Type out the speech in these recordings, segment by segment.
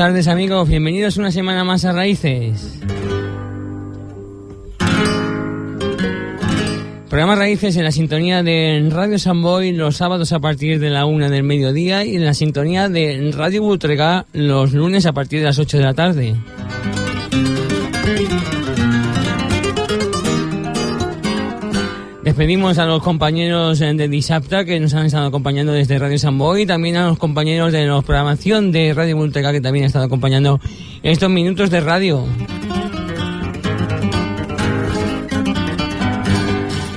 Tardes amigos, bienvenidos una semana más a Raíces. Programa Raíces en la sintonía de Radio Samboy los sábados a partir de la una del mediodía y en la sintonía de Radio Butregá los lunes a partir de las 8 de la tarde. Despedimos a los compañeros eh, de Disapta que nos han estado acompañando desde Radio Samboy y también a los compañeros de la programación de Radio Multeca que también han estado acompañando estos minutos de radio.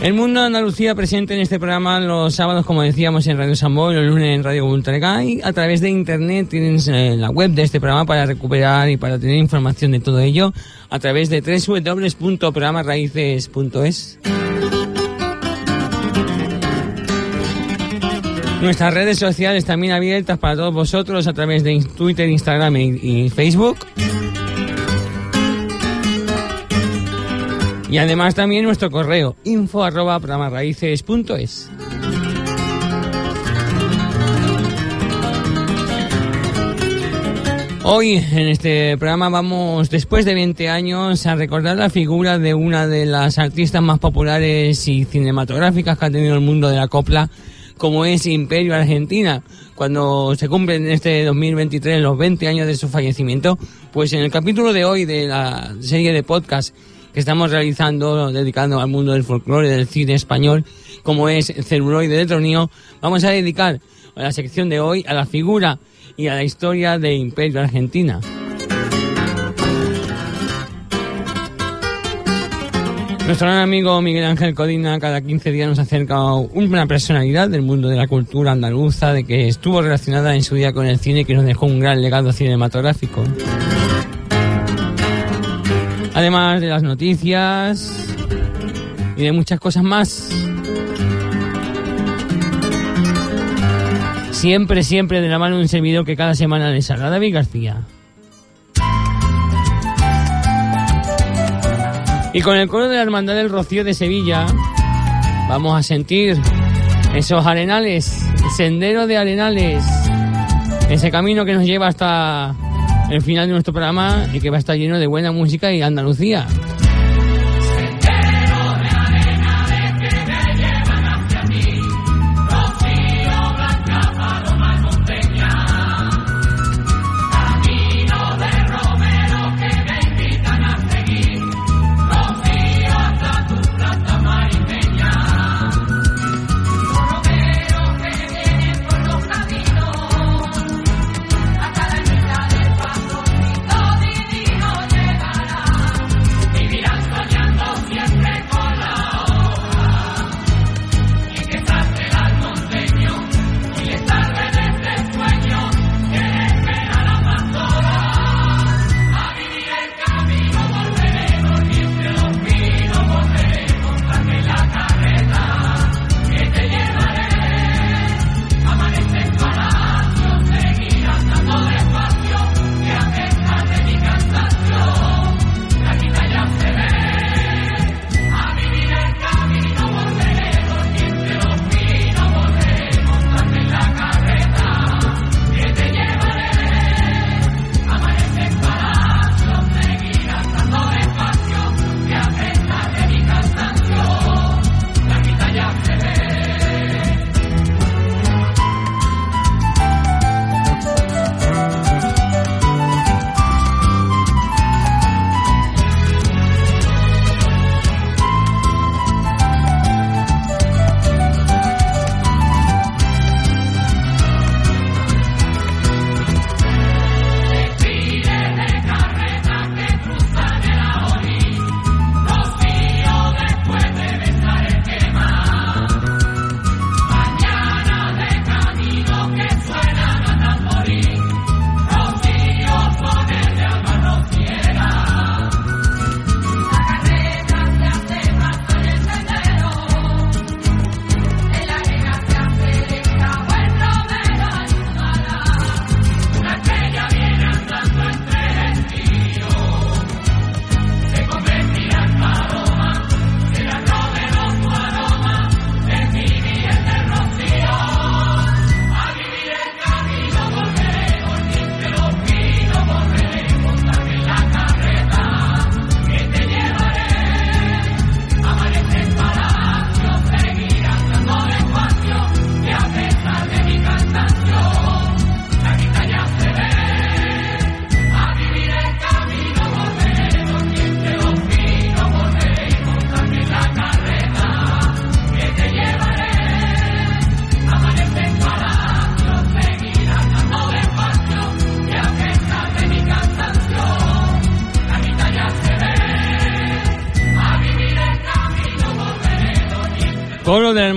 El mundo de Andalucía presente en este programa los sábados, como decíamos, en Radio Samboy, los lunes en Radio Ultraga y a través de internet tienen eh, la web de este programa para recuperar y para tener información de todo ello a través de www.programarraíces.es. Nuestras redes sociales también abiertas para todos vosotros a través de Twitter, Instagram y, Facebook. Y además también nuestro correo info arroba programarraíces.es. Hoy en este programa vamos, después de 20 años, a recordar la figura de una de las artistas más populares y cinematográficas que ha tenido el mundo de la copla, como es Imperio Argentina. Cuando se cumplen en este 2023 los 20 años de su fallecimiento, pues en el capítulo de hoy de la serie de podcast que estamos realizando, dedicando al mundo del folclore, del cine español, como es Celuloide de Tronío, vamos a dedicar la sección de hoy a la figura y a la historia de Imperio Argentina. Nuestro gran amigo Miguel Ángel Codina cada 15 días nos acerca una personalidad del mundo de la cultura andaluza, de que estuvo relacionada en su día con el cine y que nos dejó un gran legado cinematográfico. Además de las noticias y de muchas cosas más. Siempre, siempre de la mano de un servidor que cada semana les habla, David García. Y con el coro de la Hermandad del Rocío de Sevilla, vamos a sentir esos arenales, el sendero de arenales, ese camino que nos lleva hasta el final de nuestro programa y que va a estar lleno de buena música y Andalucía.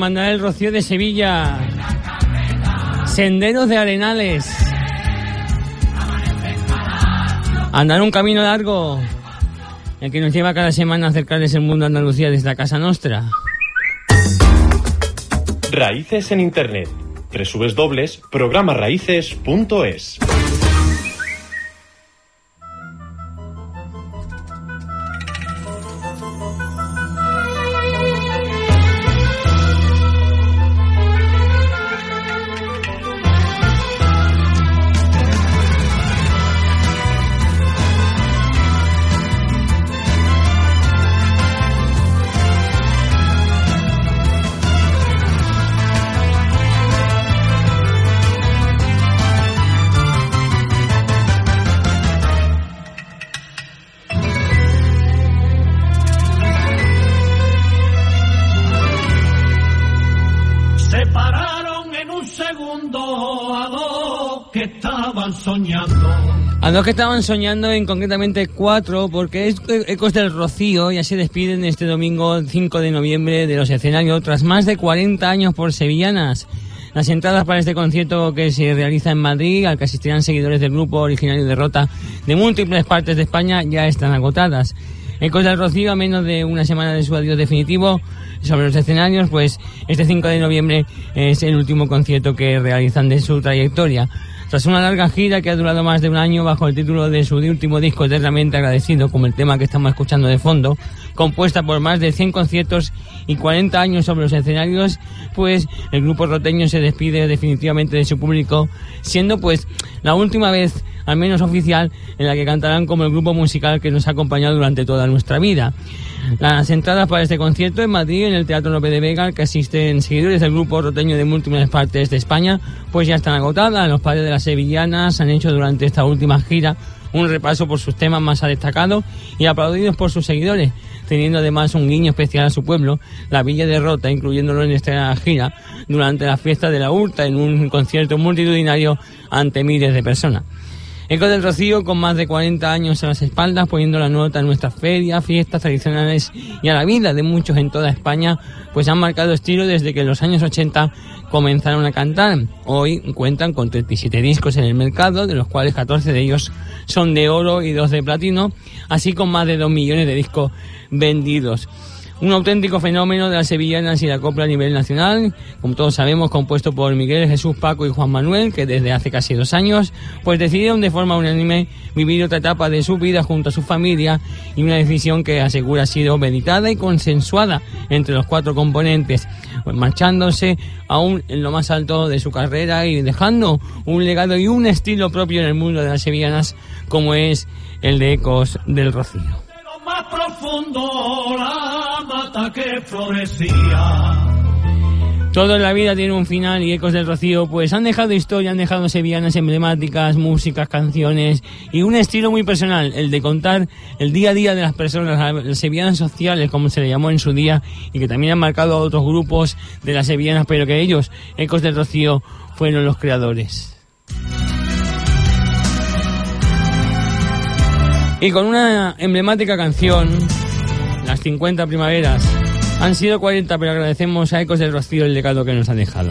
Hermandad del Rocío de Sevilla. Senderos de Arenales. Andar un camino largo. El que nos lleva cada semana a acercarles el mundo a Andalucía desde la Casa Nostra. Raíces en Internet. www.programaraíces.es A dos que estaban soñando en concretamente cuatro, porque es Ecos del Rocío ya se despiden este domingo 5 de noviembre de los escenarios tras más de 40 años por sevillanas. Las entradas para este concierto que se realiza en Madrid, al que asistirán seguidores del grupo originario de Rota de múltiples partes de España, ya están agotadas. Ecos del Rocío, a menos de una semana de su adiós definitivo sobre los escenarios, pues este 5 de noviembre es el último concierto que realizan de su trayectoria. Tras una larga gira que ha durado más de un año bajo el título de su último disco Eternamente Agradecido, como el tema que estamos escuchando de fondo, compuesta por más de 100 conciertos y 40 años sobre los escenarios, pues el grupo roteño se despide definitivamente de su público, siendo pues la última vez, al menos oficial, en la que cantarán como el grupo musical que nos ha acompañado durante toda nuestra vida. Las entradas para este concierto en Madrid, en el Teatro López de Vega, que asisten seguidores del grupo roteño de múltiples partes de España, pues ya están agotadas. Los padres de las sevillanas han hecho durante esta última gira un repaso por sus temas más destacados y aplaudidos por sus seguidores, teniendo además un guiño especial a su pueblo, la Villa de Rota, incluyéndolo en esta gira durante la fiesta de la Hurta en un concierto multitudinario ante miles de personas. Eco del Rocío, con más de 40 años a las espaldas, poniendo la nota en nuestras ferias, fiestas tradicionales y a la vida de muchos en toda España, pues han marcado estilo desde que en los años 80 comenzaron a cantar. Hoy cuentan con 37 discos en el mercado, de los cuales 14 de ellos son de oro y 2 de platino, así con más de 2 millones de discos vendidos. Un auténtico fenómeno de las sevillanas y la copla a nivel nacional, como todos sabemos, compuesto por Miguel Jesús Paco y Juan Manuel, que desde hace casi dos años, pues decidieron de forma unánime vivir otra etapa de su vida junto a su familia y una decisión que asegura ha sido meditada y consensuada entre los cuatro componentes, pues marchándose aún en lo más alto de su carrera y dejando un legado y un estilo propio en el mundo de las sevillanas como es el de Ecos del Rocío profundo la mata que florecía. Todo en la vida tiene un final y Ecos del Rocío pues han dejado historia, han dejado sevillanas emblemáticas, músicas, canciones y un estilo muy personal, el de contar el día a día de las personas, las sevillanas sociales como se le llamó en su día y que también han marcado a otros grupos de las sevillanas, pero que ellos, Ecos del Rocío, fueron los creadores. Y con una emblemática canción, Las 50 Primaveras, han sido 40, pero agradecemos a Ecos del Rocío el legado que nos ha dejado.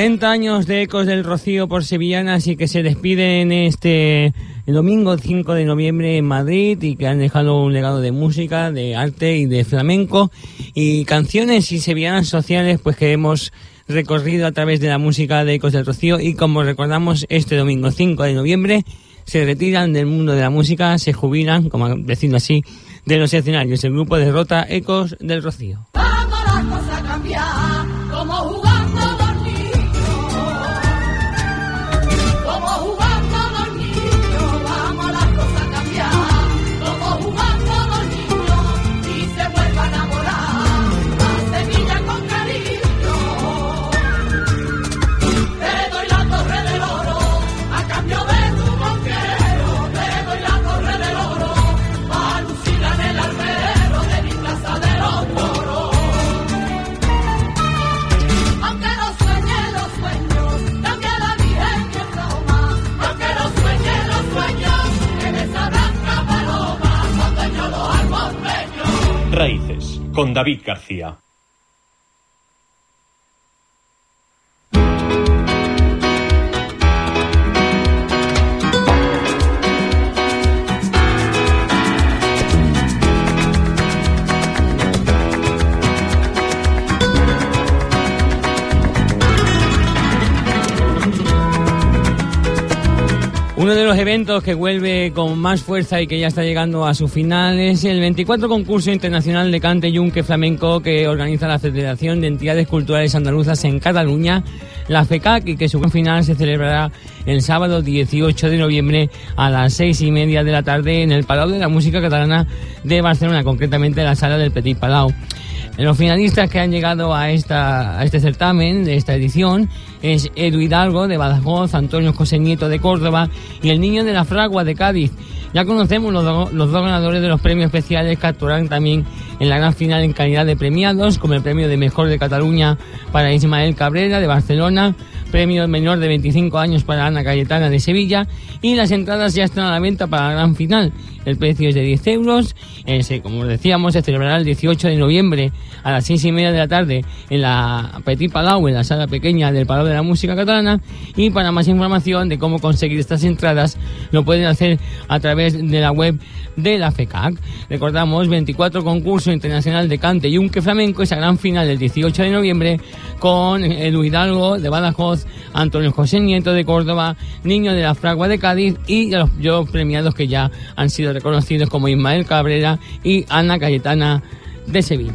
40 años de Ecos del Rocío por Sevillanas y que se despiden este domingo 5 de noviembre en Madrid y que han dejado un legado de música, de arte y de flamenco y canciones y sevillanas sociales pues que hemos recorrido a través de la música de Ecos del Rocío y como recordamos este domingo 5 de noviembre se retiran del mundo de la música, se jubilan, como decirlo así, de los escenarios. El grupo derrota Ecos del Rocío. Con David García. Uno de los eventos que vuelve con más fuerza y que ya está llegando a su final es el 24 concurso internacional de cante yunque flamenco que organiza la Federación de Entidades Culturales Andaluzas en Cataluña, la FECAC, y que su final se celebrará el sábado 18 de noviembre a las seis y media de la tarde en el Palau de la Música Catalana de Barcelona, concretamente en la sala del Petit Palau. Los finalistas que han llegado a, esta, este certamen, de esta edición, es Edu Hidalgo de Badajoz, Antonio José Nieto de Córdoba y el Niño de la Fragua de Cádiz. Ya conocemos los, los dos ganadores de los premios especiales que actuarán también en la gran final en calidad de premiados, como el premio de Mejor de Cataluña para Ismael Cabrera de Barcelona, premio menor de 25 años para Ana Cayetana de Sevilla y las entradas ya están a la venta para la gran final. El precio es de 10 euros, ese, como decíamos, se celebrará el 18 de noviembre a las 6 y media de la tarde en la Petit Palau, en la sala pequeña del Palau de la Música Catalana y para más información de cómo conseguir estas entradas lo pueden hacer a través de la web de la FECAC. Recordamos 24 concurso internacional de cante y unque flamenco, esa gran final del 18 de noviembre con Edu Hidalgo de Badajoz, Antonio José Nieto de Córdoba, Niño de la Fragua de Cádiz y los, los premiados que ya han sido reconocidos como Ismael Cabrera y Ana Cayetana de Sevilla.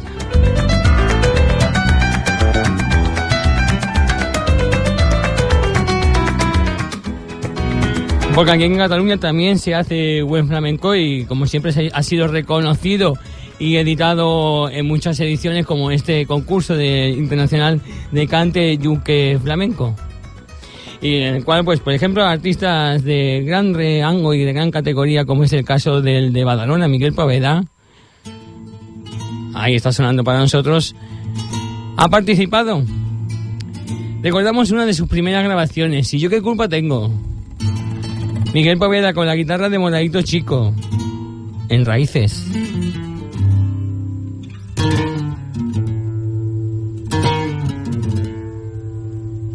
Porque aquí en Cataluña también se hace buen flamenco y como siempre ha sido reconocido y editado en muchas ediciones como este concurso de, internacional de cante yunque flamenco. Y en el cual, pues, por ejemplo, artistas de gran rango y de gran categoría, como es el caso del de Badalona, Miguel Poveda, ahí está sonando para nosotros, ha participado. Recordamos una de sus primeras grabaciones, y yo qué culpa tengo. Miguel Poveda con la guitarra de Moradito Chico, en Raíces.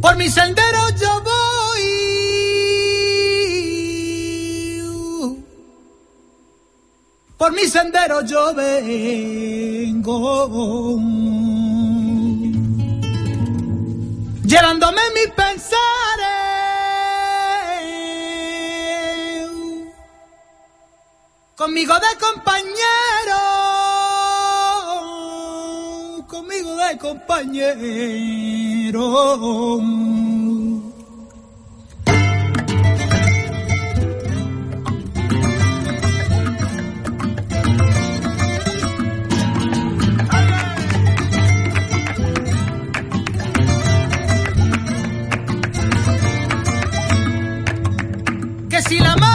Por mi sendero Por mi sendero yo vengo. Llevándome mis pensares. Conmigo de compañero. Conmigo de compañero. Si la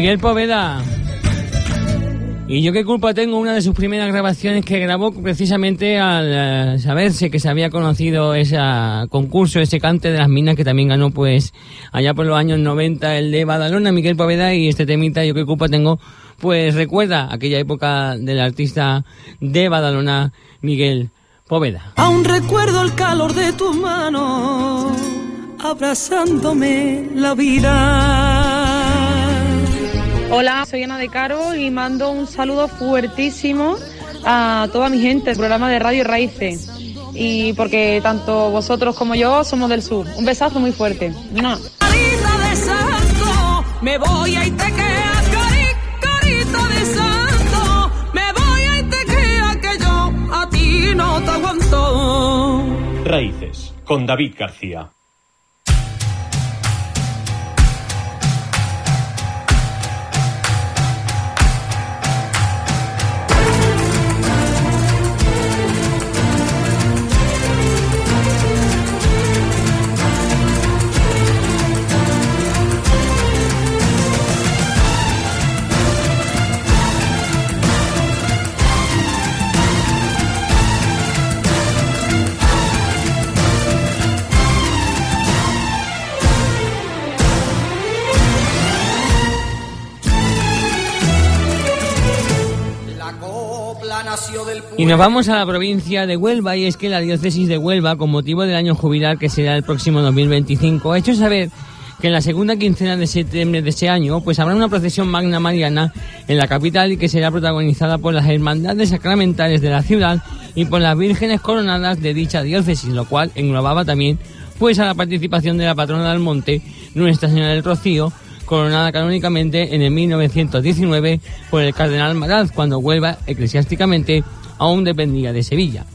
Miguel Poveda. Y yo qué culpa tengo una de sus primeras grabaciones que grabó precisamente al eh, saberse que se había conocido ese concurso, ese cante de las minas que también ganó pues allá por los años 90 el de Badalona, Miguel Poveda y este temita yo qué culpa tengo pues recuerda aquella época del artista de Badalona, Miguel Poveda. Aún recuerdo el calor de tus manos abrazándome la vida. Hola, soy Ana de Caro y mando un saludo fuertísimo a toda mi gente del programa de Radio Raíces. Y porque tanto vosotros como yo somos del sur. Un besazo muy fuerte. ¡Mua! Carita de santo, me voy a Itequea, cari, carita de Y nos vamos a la provincia de Huelva y es que la diócesis de Huelva, con motivo del año jubilar que será el próximo 2025, ha hecho saber que en la segunda quincena de septiembre de ese año pues habrá una procesión magna mariana en la capital y que será protagonizada por las hermandades sacramentales de la ciudad y por las vírgenes coronadas de dicha diócesis, lo cual englobaba también pues a la participación de la patrona del monte, Nuestra Señora del Rocío, coronada canónicamente en el 1919 por el cardenal Maraz, cuando Huelva eclesiásticamente aún dependía de Sevilla.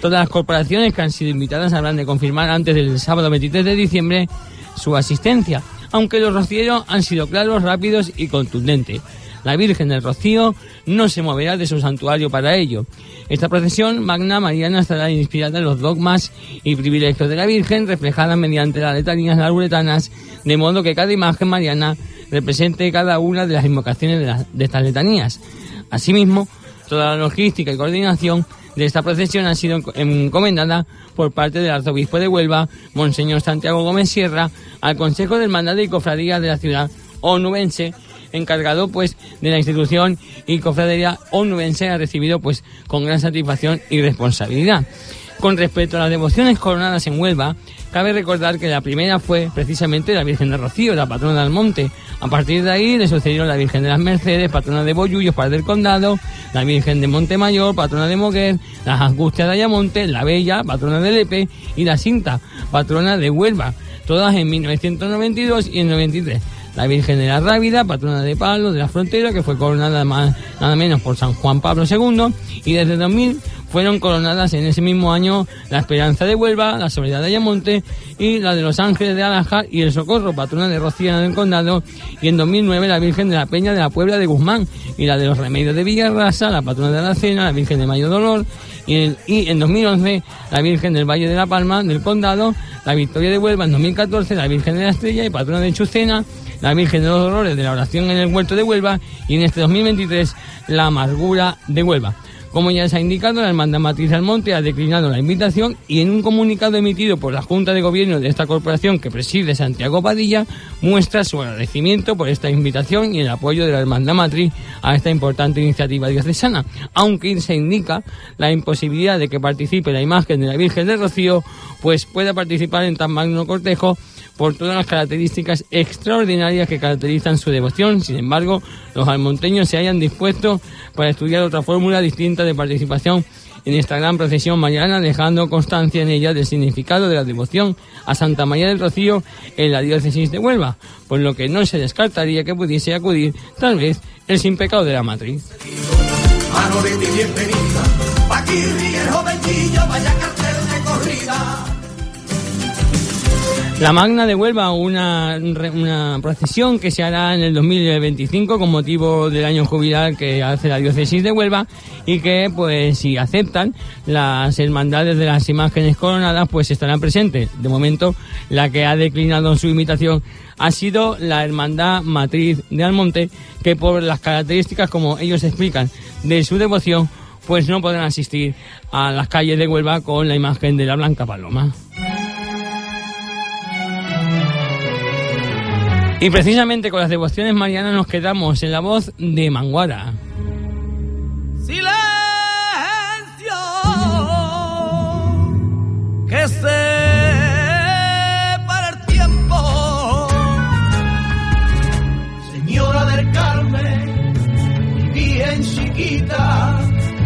Todas las corporaciones que han sido invitadas habrán de confirmar antes del sábado 23 de diciembre su asistencia, aunque los rocieros han sido claros, rápidos y contundentes. La Virgen del Rocío no se moverá de su santuario para ello. Esta procesión magna mariana estará inspirada en los dogmas y privilegios de la Virgen, reflejadas mediante las letanías lauretanas, de modo que cada imagen mariana represente cada una de las invocaciones de, de estas letanías. Asimismo, toda la logística y coordinación de esta procesión ha sido enco- encomendada por parte del arzobispo de Huelva, Monseñor Santiago Gómez Sierra, al Consejo de Hermandad y Cofradía de la ciudad onubense, encargado pues de la institución y cofradía onubense ha recibido pues con gran satisfacción y responsabilidad. Con respecto a las devociones coronadas en Huelva, cabe recordar que la primera fue precisamente la Virgen de Rocío, la patrona del monte. A partir de ahí le sucedieron la Virgen de las Mercedes, patrona de Boyullos, padre del condado, la Virgen de Montemayor, patrona de Moguer, las Angustias de Ayamonte, la Bella, patrona de Lepe, y la Cinta, patrona de Huelva, todas en 1992 y en 93 la Virgen de la Rábida, patrona de Palo, de la Frontera, que fue coronada más, nada menos por San Juan Pablo II, y desde 2000 fueron coronadas en ese mismo año la Esperanza de Huelva, la Soledad de Ayamonte y la de los Ángeles de Alajar y el Socorro, patrona de Rocía del Condado, y en 2009 la Virgen de la Peña de la Puebla de Guzmán y la de los Remedios de Villarrasa, la patrona de Aracena, la Virgen de Mayo Dolor y, y en 2011 la Virgen del Valle de la Palma del Condado, la Victoria de Huelva en 2014 la Virgen de la Estrella y patrona de Chucena, la Virgen de los Dolores de la Oración en el Huerto de Huelva y en este 2023 la Amargura de Huelva. Como ya se ha indicado, la Hermandad Matriz Almonte ha declinado la invitación y en un comunicado emitido por la Junta de Gobierno de esta corporación que preside Santiago Padilla, muestra su agradecimiento por esta invitación y el apoyo de la Hermandad Matriz a esta importante iniciativa diocesana, aunque se indica la imposibilidad de que participe la imagen de la Virgen de Rocío, pues pueda participar en tan magno cortejo por todas las características extraordinarias que caracterizan su devoción. Sin embargo, los almonteños se hayan dispuesto para estudiar otra fórmula distinta de participación en esta gran procesión mariana, dejando constancia en ella del significado de la devoción a Santa María del Rocío en la diócesis de Huelva, por lo que no se descartaría que pudiese acudir, tal vez, el sin pecado de la matriz. La Magna de Huelva, una, una procesión que se hará en el 2025 con motivo del año jubilar que hace la diócesis de Huelva y que, pues, si aceptan las hermandades de las imágenes coronadas, pues estarán presentes. De momento, la que ha declinado su invitación ha sido la Hermandad Matriz de Almonte, que por las características, como ellos explican, de su devoción, pues no podrán asistir a las calles de Huelva con la imagen de la Blanca Paloma. Y precisamente con las devociones marianas nos quedamos en la voz de Manguara. Silencio, que se para el tiempo. Señora del Carmen, bien chiquita,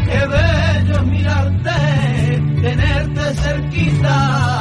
qué bello mirarte, tenerte cerquita,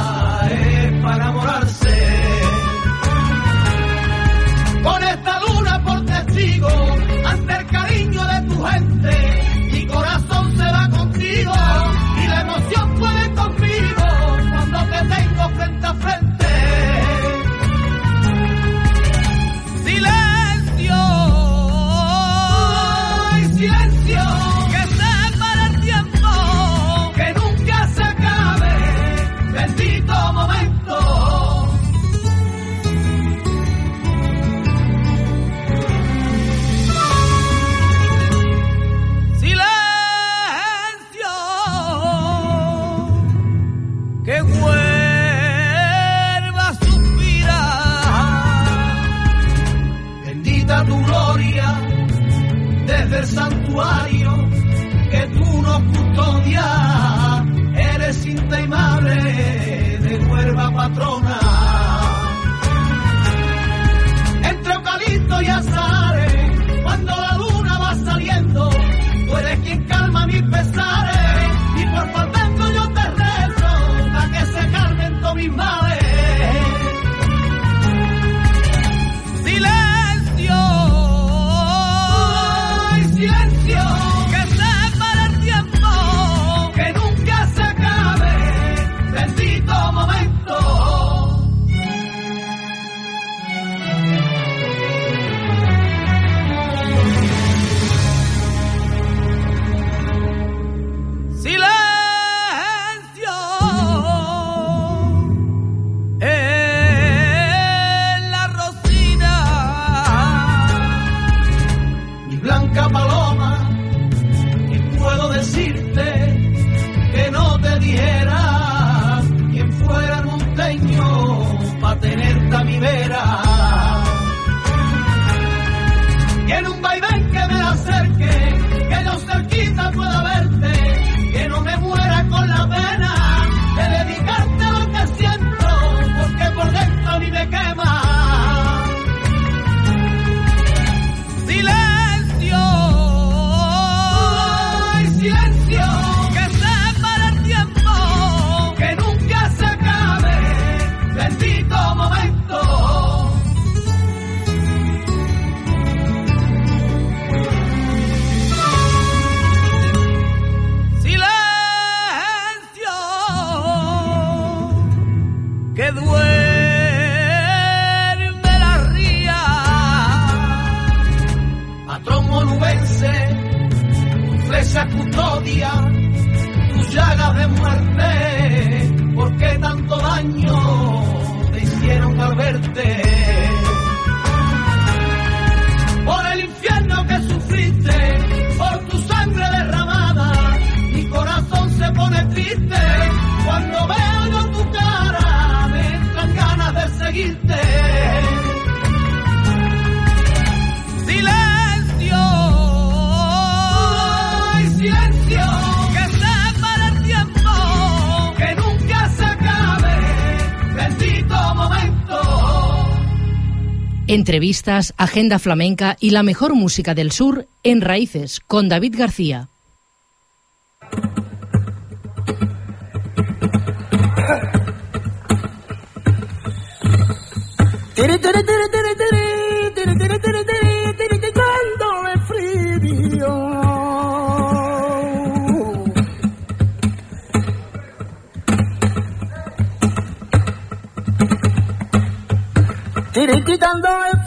Agenda flamenca y la mejor música del sur en Raíces con David García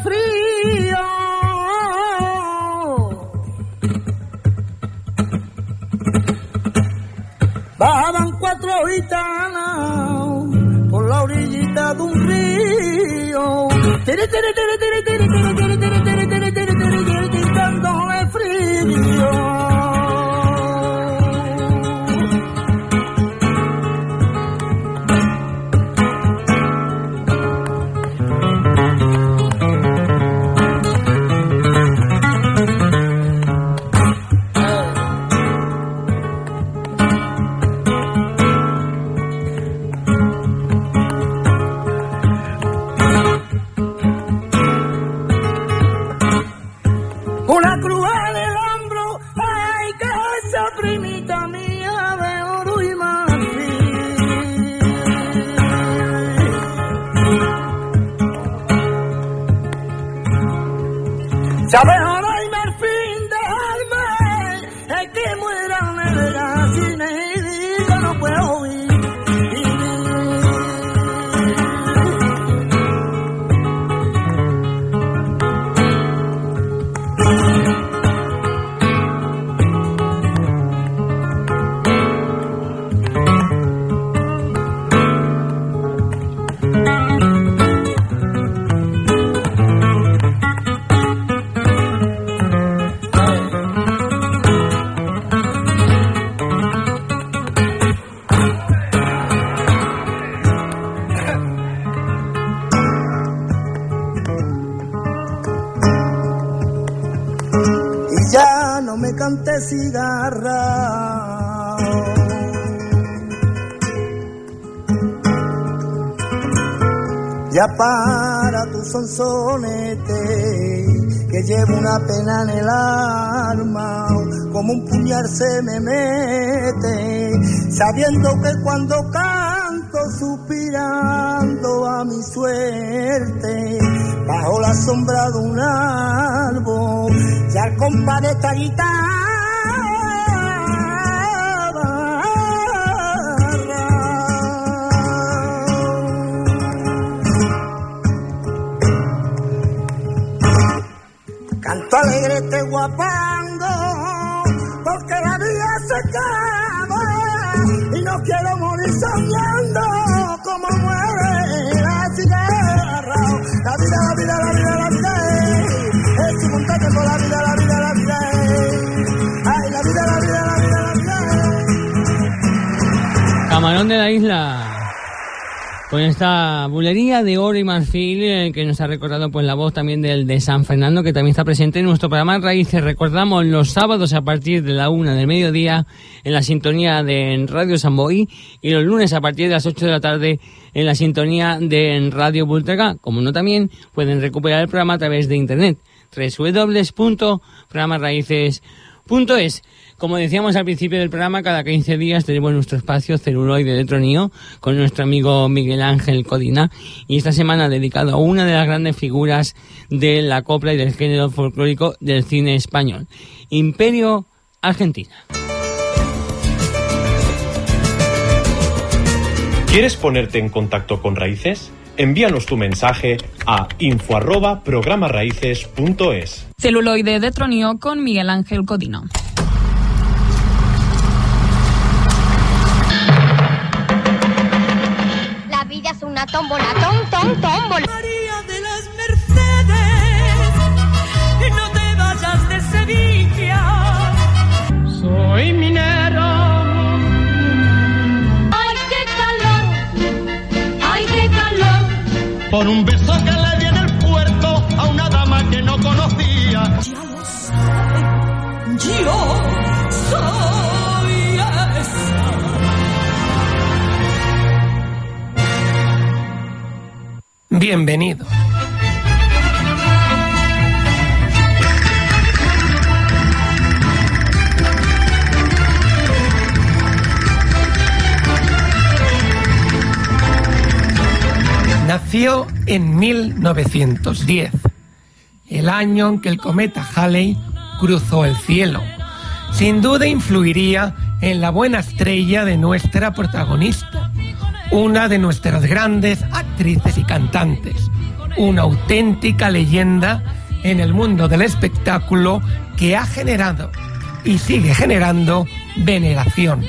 frío. Bajaban cuatro gitanas por la orillita de un río. Tiri, tiri, tiri, cigarra. Ya para tu sonsonete, que llevo una pena en el alma, como un puñal se me mete, sabiendo que cuando canto suspirando a mi suerte, bajo la sombra de un árbol, ya el compa de esta este guapango, porque la vida se acaba y no quiero morir soñando como muere la cigarra. La vida, la vida, la vida, la vida es, un montaje por la vida, la vida, la vida. Ay, la vida, la vida, la vida, la vida. Camarón de la isla. Con esta bulería de oro y marfil eh, que nos ha recordado pues la voz también del de San Fernando que también está presente en nuestro programa Raíces. Recordamos los sábados a partir de la una del mediodía en la sintonía de Radio Samboí y los lunes a partir de las 8 de la tarde en la sintonía de Radio Bultega. Como no también pueden recuperar el programa a través de internet www.programarraíces.es. Como decíamos al principio del programa, cada 15 días tenemos nuestro espacio celuloide de Tronío con nuestro amigo Miguel Ángel Codina y esta semana dedicado a una de las grandes figuras de la copla y del género folclórico del cine español, Imperio Argentina. ¿Quieres ponerte en contacto con Raíces? Envíanos tu mensaje a info arroba programarraíces.es. Celuloide de Tronío con Miguel Ángel Codino. Tómbola, tom, tom, tómbola. María de las Mercedes, no te vayas de Sevilla. Soy minero. ¡Ay, qué calor! ¡Ay, qué calor! Por un beso que le di en el puerto a una dama que no conocía. Ya lo sabe, yo Bienvenido. Nació en 1910, el año en que el cometa Halley cruzó el cielo. Sin duda influiría en la buena estrella de nuestra protagonista, una de nuestras grandes actrices y cantantes, una auténtica leyenda en el mundo del espectáculo que ha generado y sigue generando veneración.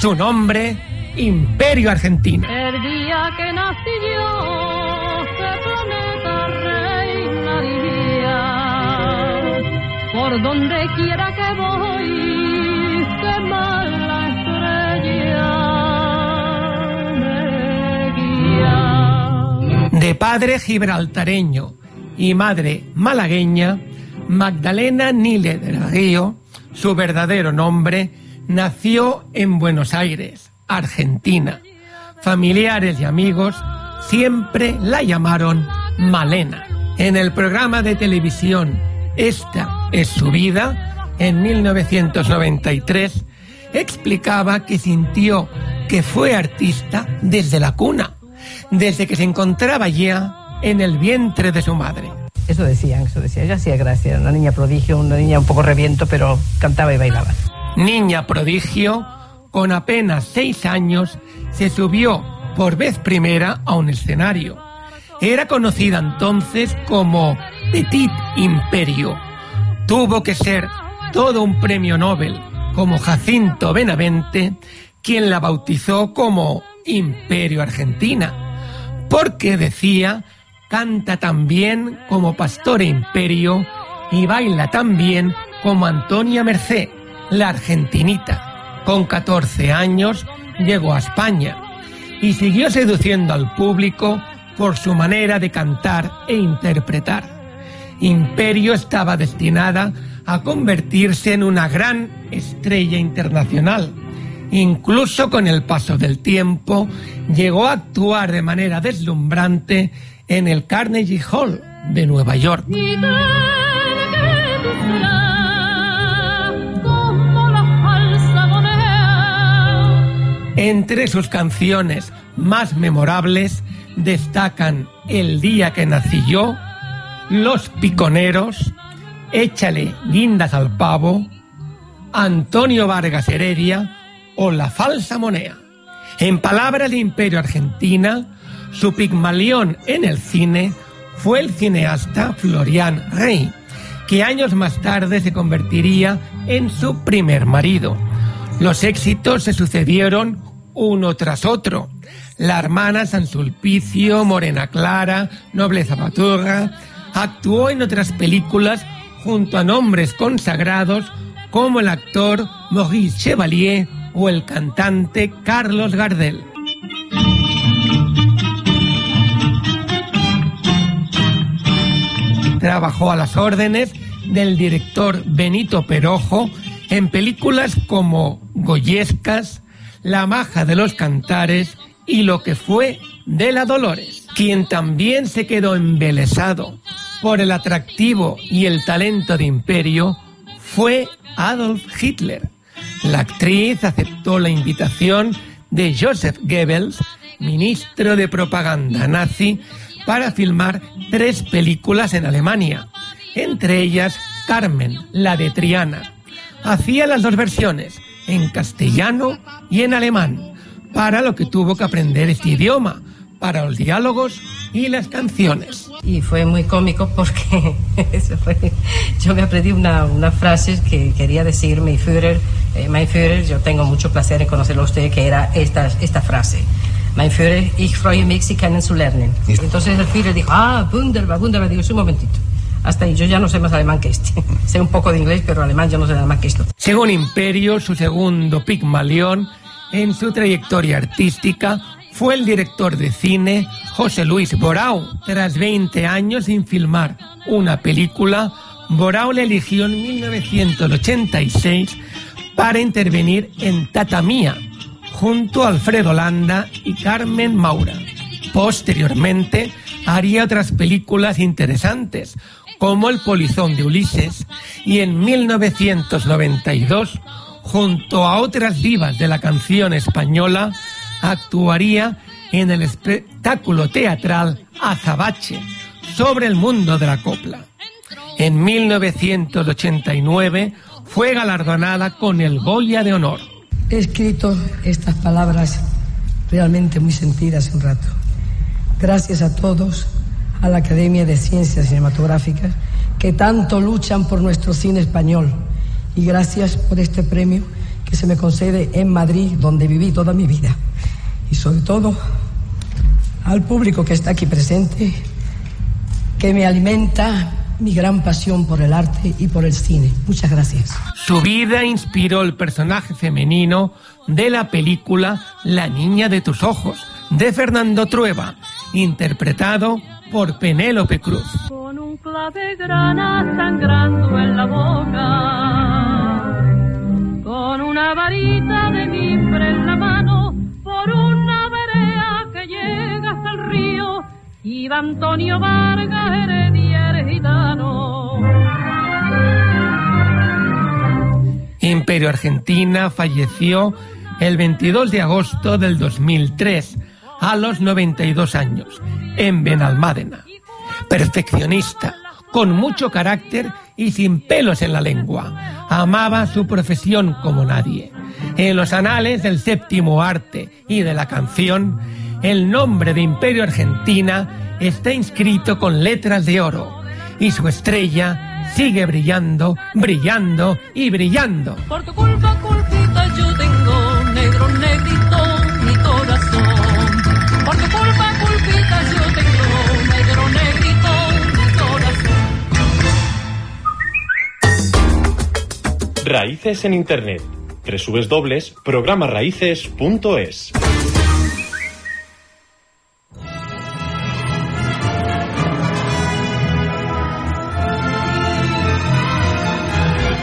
Su nombre, Imperio Argentina. El día que nací yo, planeta reinaría. Por donde quiera que voy, De padre gibraltareño y madre malagueña, Magdalena Nile del Río, su verdadero nombre, nació en Buenos Aires, Argentina. Familiares y amigos siempre la llamaron Malena. En el programa de televisión Esta es su vida, en 1993, explicaba que sintió que fue artista desde la cuna, desde que se encontraba ya en el vientre de su madre. Eso decían, eso decían. Ella hacía gracia, una niña prodigio, una niña un poco reviento, pero cantaba y bailaba. Niña prodigio, con apenas seis años, se subió por vez primera a un escenario. Era conocida entonces como Petit Imperio. Tuvo que ser todo un premio Nobel, como Jacinto Benavente, quien la bautizó como Imperio Argentina, porque decía, canta tan bien como Pastor Imperio y baila tan bien como Antonia Merced, la argentinita. Con 14 años llegó a España y siguió seduciendo al público por su manera de cantar e interpretar. Imperio estaba destinada a convertirse en una gran estrella internacional. Incluso con el paso del tiempo, llegó a actuar de manera deslumbrante en el Carnegie Hall de Nueva York. Entre sus canciones más memorables destacan El día que nací yo, Los piconeros, Échale guindas al pavo, Antonio Vargas Heredia o La falsa moneda. En palabras de Imperio Argentina, su pigmalión en el cine fue el cineasta Florian Rey, que años más tarde se convertiría en su primer marido. Los éxitos se sucedieron uno tras otro. La hermana San Sulpicio, Morena Clara, Nobleza Paturra, actuó en otras películas junto a nombres consagrados como el actor Maurice Chevalier o el cantante Carlos Gardel. Trabajó a las órdenes del director Benito Perojo en películas como Goyescas, La maja de los cantares y lo que fue de la Dolores, quien también se quedó embelesado por el atractivo y el talento de Imperio fue Adolf Hitler. La actriz aceptó la invitación de Joseph Goebbels, ministro de propaganda nazi, para filmar tres películas en Alemania, entre ellas Carmen, la de Triana. Hacía las dos versiones, en castellano y en alemán, para lo que tuvo que aprender este idioma, para los diálogos y las canciones. Y fue muy cómico porque eso fue, yo me aprendí una, una frase que quería decir mi Führer, eh, mein Führer, yo tengo mucho placer en conocerlo a usted, que era esta, esta frase. Mein Führer, ich freue mich, Sie kennen zu lernen. Entonces el Führer dijo, ah, wunderbar, wunderbar, digo, un momentito. Hasta ahí, yo ya no sé más alemán que este. sé un poco de inglés, pero alemán yo no sé nada más que esto. Según Imperio, su segundo Pigmalión, en su trayectoria artística, fue el director de cine José Luis Borau. Tras 20 años sin filmar una película, Borau le eligió en 1986 para intervenir en Tatamía, junto a Alfredo Landa y Carmen Maura. Posteriormente, haría otras películas interesantes, como El Polizón de Ulises, y en 1992, junto a otras divas de la canción española, actuaría en el espectáculo teatral Azabache sobre el mundo de la copla. En 1989 fue galardonada con el Goya de Honor. He escrito estas palabras realmente muy sentidas un rato. Gracias a todos, a la Academia de Ciencias Cinematográficas, que tanto luchan por nuestro cine español. Y gracias por este premio que se me concede en Madrid, donde viví toda mi vida. Y sobre todo al público que está aquí presente, que me alimenta mi gran pasión por el arte y por el cine. Muchas gracias. Su vida inspiró el personaje femenino de la película La niña de tus ojos, de Fernando Trueba, interpretado por Penélope Cruz. Con un clave grana sangrando en la boca, con una varita de mimbre en la mano, por una vereda que llega hasta el río, iba Antonio Vargas Heredia gitano. Imperio Argentina falleció el 22 de agosto del 2003 a los 92 años en Benalmádena. Perfeccionista, con mucho carácter y sin pelos en la lengua. Amaba su profesión como nadie. En los anales del séptimo arte y de la canción, el nombre de Imperio Argentina está inscrito con letras de oro y su estrella sigue brillando, brillando y brillando. Por tu culpa, culpita, yo tengo negro, negrito Raíces en Internet. www.programaraíces.es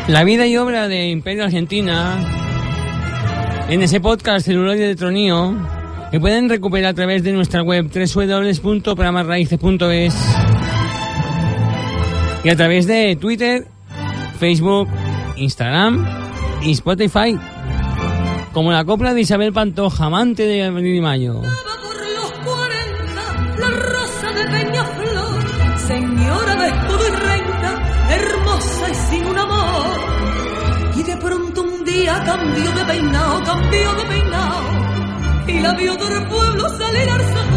La vida y obra de Imperio Argentina en ese podcast Celuloide de Tronío que pueden recuperar a través de nuestra web www.programarraíces.es y a través de Twitter, Facebook, Instagram y Spotify como la copla de Isabel Pantoja, amante de Abril Mayo. Rosa de peinado, cambió de peinado. Y la vio del pueblo salir al San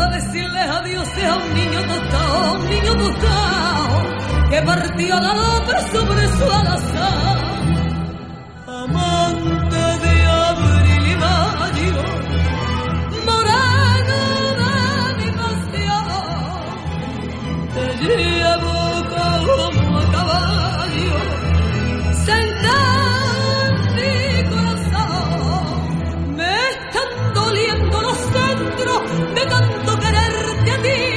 a decirle adiós a un niño tostado, un niño tostado, que partió la sobre su alazán. Amante de abril y mayo, moreno de mi pasión, te llevo como a caballo, sentado en mi corazón, me están doliendo los centros de tanto quererte a ti,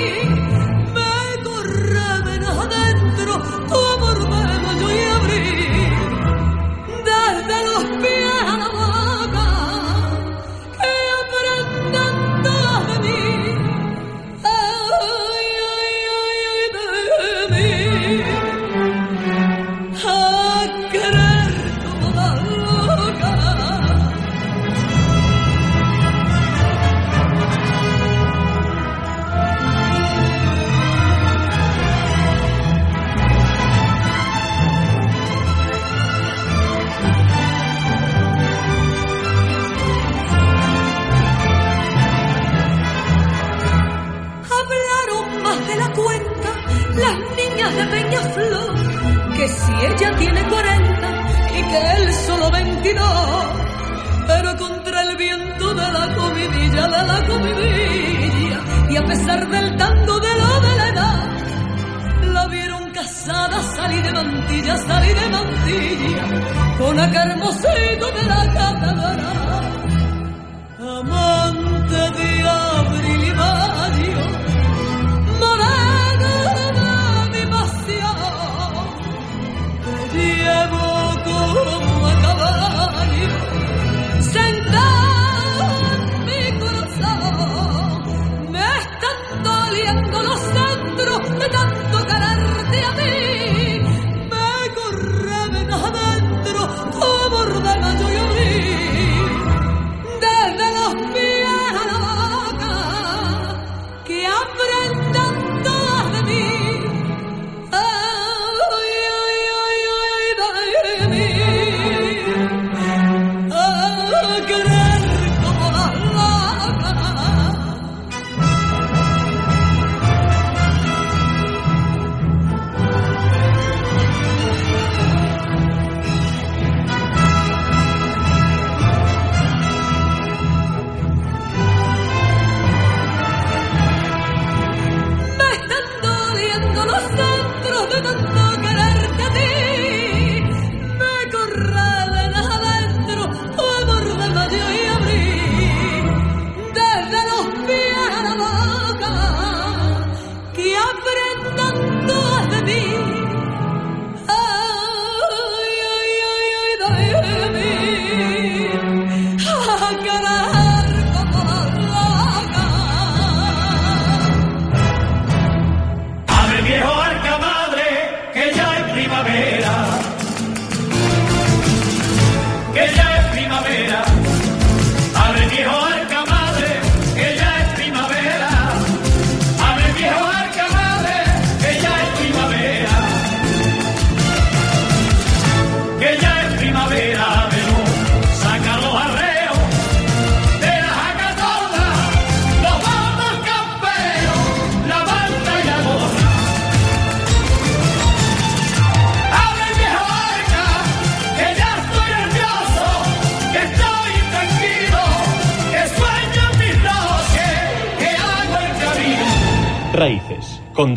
mantilla, salí de mantilla, con acá hermosito de la cámara.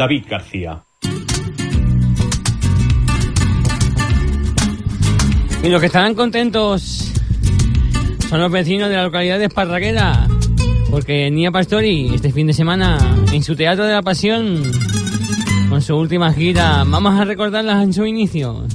David García. Y los que estarán contentos son los vecinos de la localidad de Esparraguera, porque Nia Pastori este fin de semana en su Teatro de la Pasión, con su última gira, vamos a recordarlas en su inicio.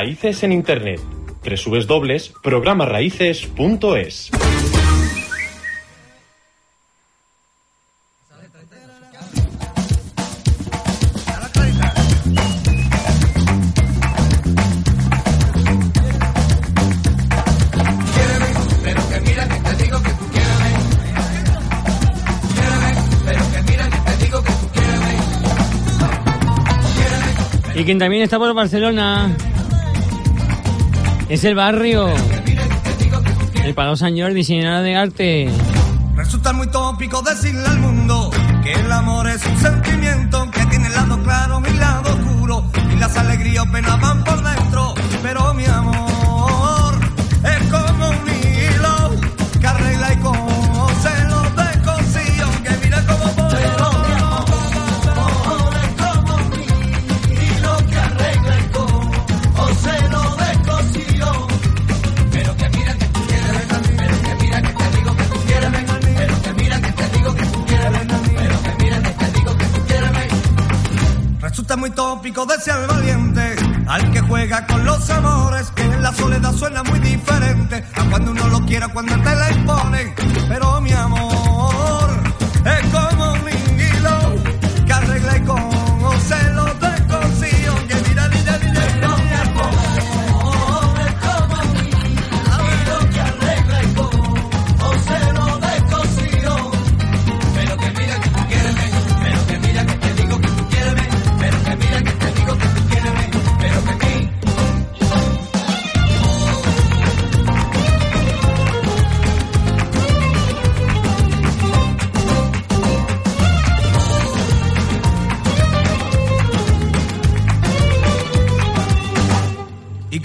Raíces en Internet. Tresubes dobles, programaraíces.es. Y quien también está por Barcelona, es el barrio. El Palau San Jordi, de arte. Resulta muy tópico decirle al mundo que el amor es un sentimiento que tiene el lado claro y el lado oscuro. Y las alegrías o penas van por dentro, pero mi amor. tópico de valiente, al que juega con los amores, que en la soledad suena muy diferente a cuando uno lo quiera, cuando te la imponen. Pero mi amor.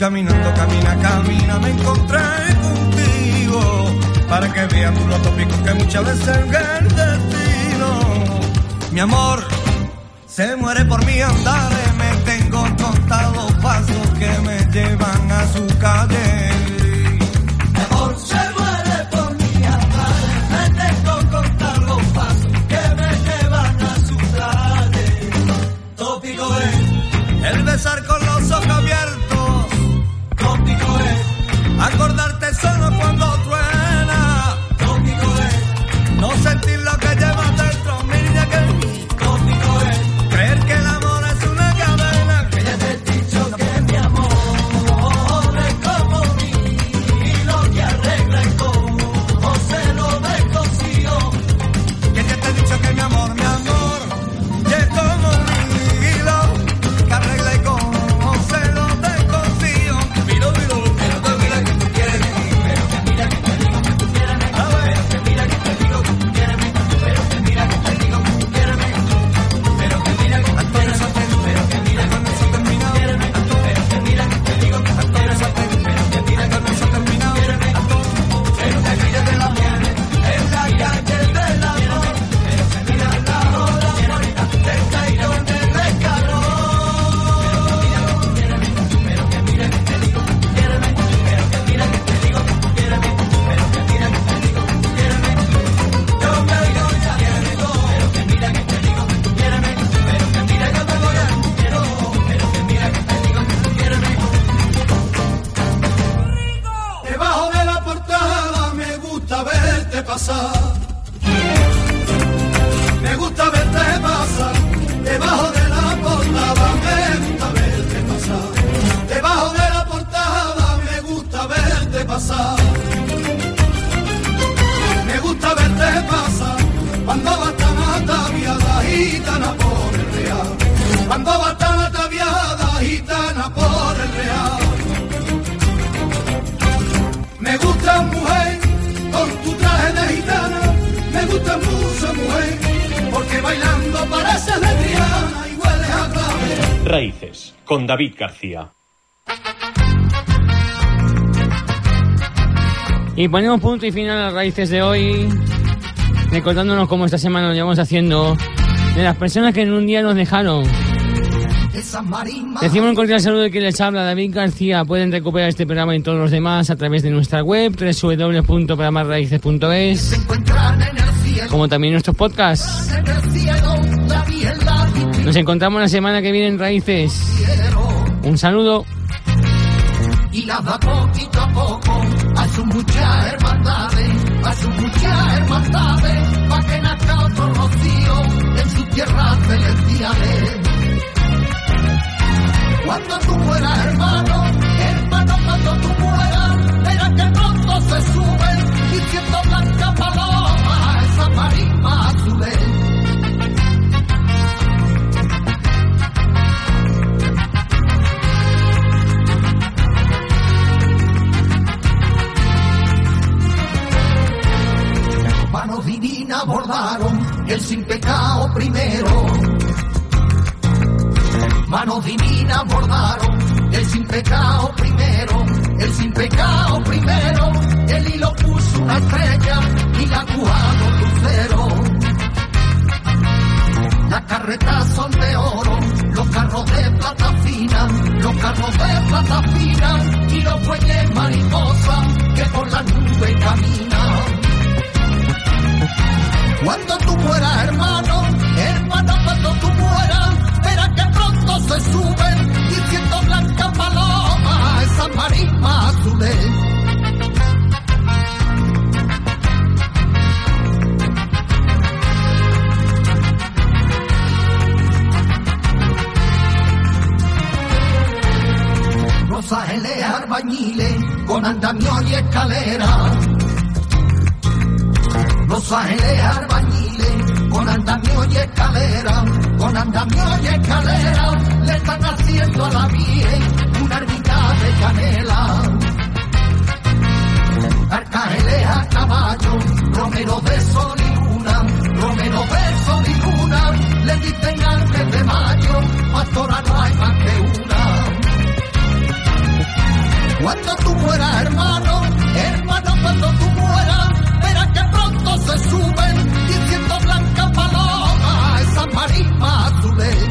Caminando, camina, camina, me encontré contigo. Para que vean los tópicos que muchas veces el destino. Mi amor se muere por mi andar Raíces, con David García. Y ponemos punto y final a las raíces de hoy, recordándonos cómo esta semana lo llevamos haciendo, de las personas que en un día nos dejaron. Decimos un cordial saludo de quien les habla, David García. Pueden recuperar este programa y todos los demás a través de nuestra web, www.programasraíces.es, como también nuestros podcasts. Nos encontramos la semana que viene en Raíces. Un saludo. Y lava poquito a poco a sus muchas hermandades, a sus muchas hermandades, para que nazca otro rocío en sus tierras celestiales. Cuando tú fueras hermano, Manos divinas bordaron el sin pecado primero. Manos divinas bordaron el sin pecado primero. El sin pecado primero. El hilo puso una estrella y la cuajó lucero. Las carretas son de oro, los carros de plata fina, los carros de plata fina y los bueyes mariposa que por la nube caminan. Mueras, hermano, hermano, cuando tú mueras, verás que pronto se suben diciendo blanca paloma, esa marisma azules. Los ángeles albañiles con andamio y escalera los ángeles albañiles, con andamio y escalera, con andamio y escalera, le están haciendo a la Virgen una ermita de canela. Arcángeles a caballo, romero de sol y luna, romero de sol y luna, le dicen antes de mayo, pastora no hay más que una. Cuando tú mueras, hermano, hermano, cuando tú mueras, suben diciendo blanca paloma, esa marisma azules.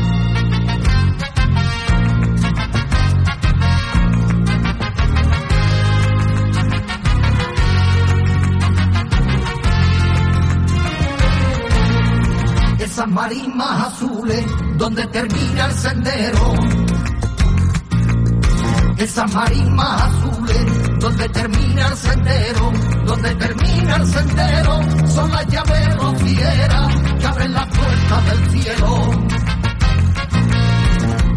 Esas marismas azules donde termina el sendero. Esas marismas azules donde termina el sendero, donde termina el sendero, son las llaves rocieras que abren las puertas del cielo.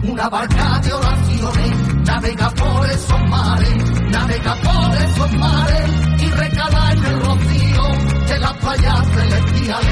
Una barca de oraciones navega por esos mares, navega por esos mares y recala en el rocío de las playas celestiales.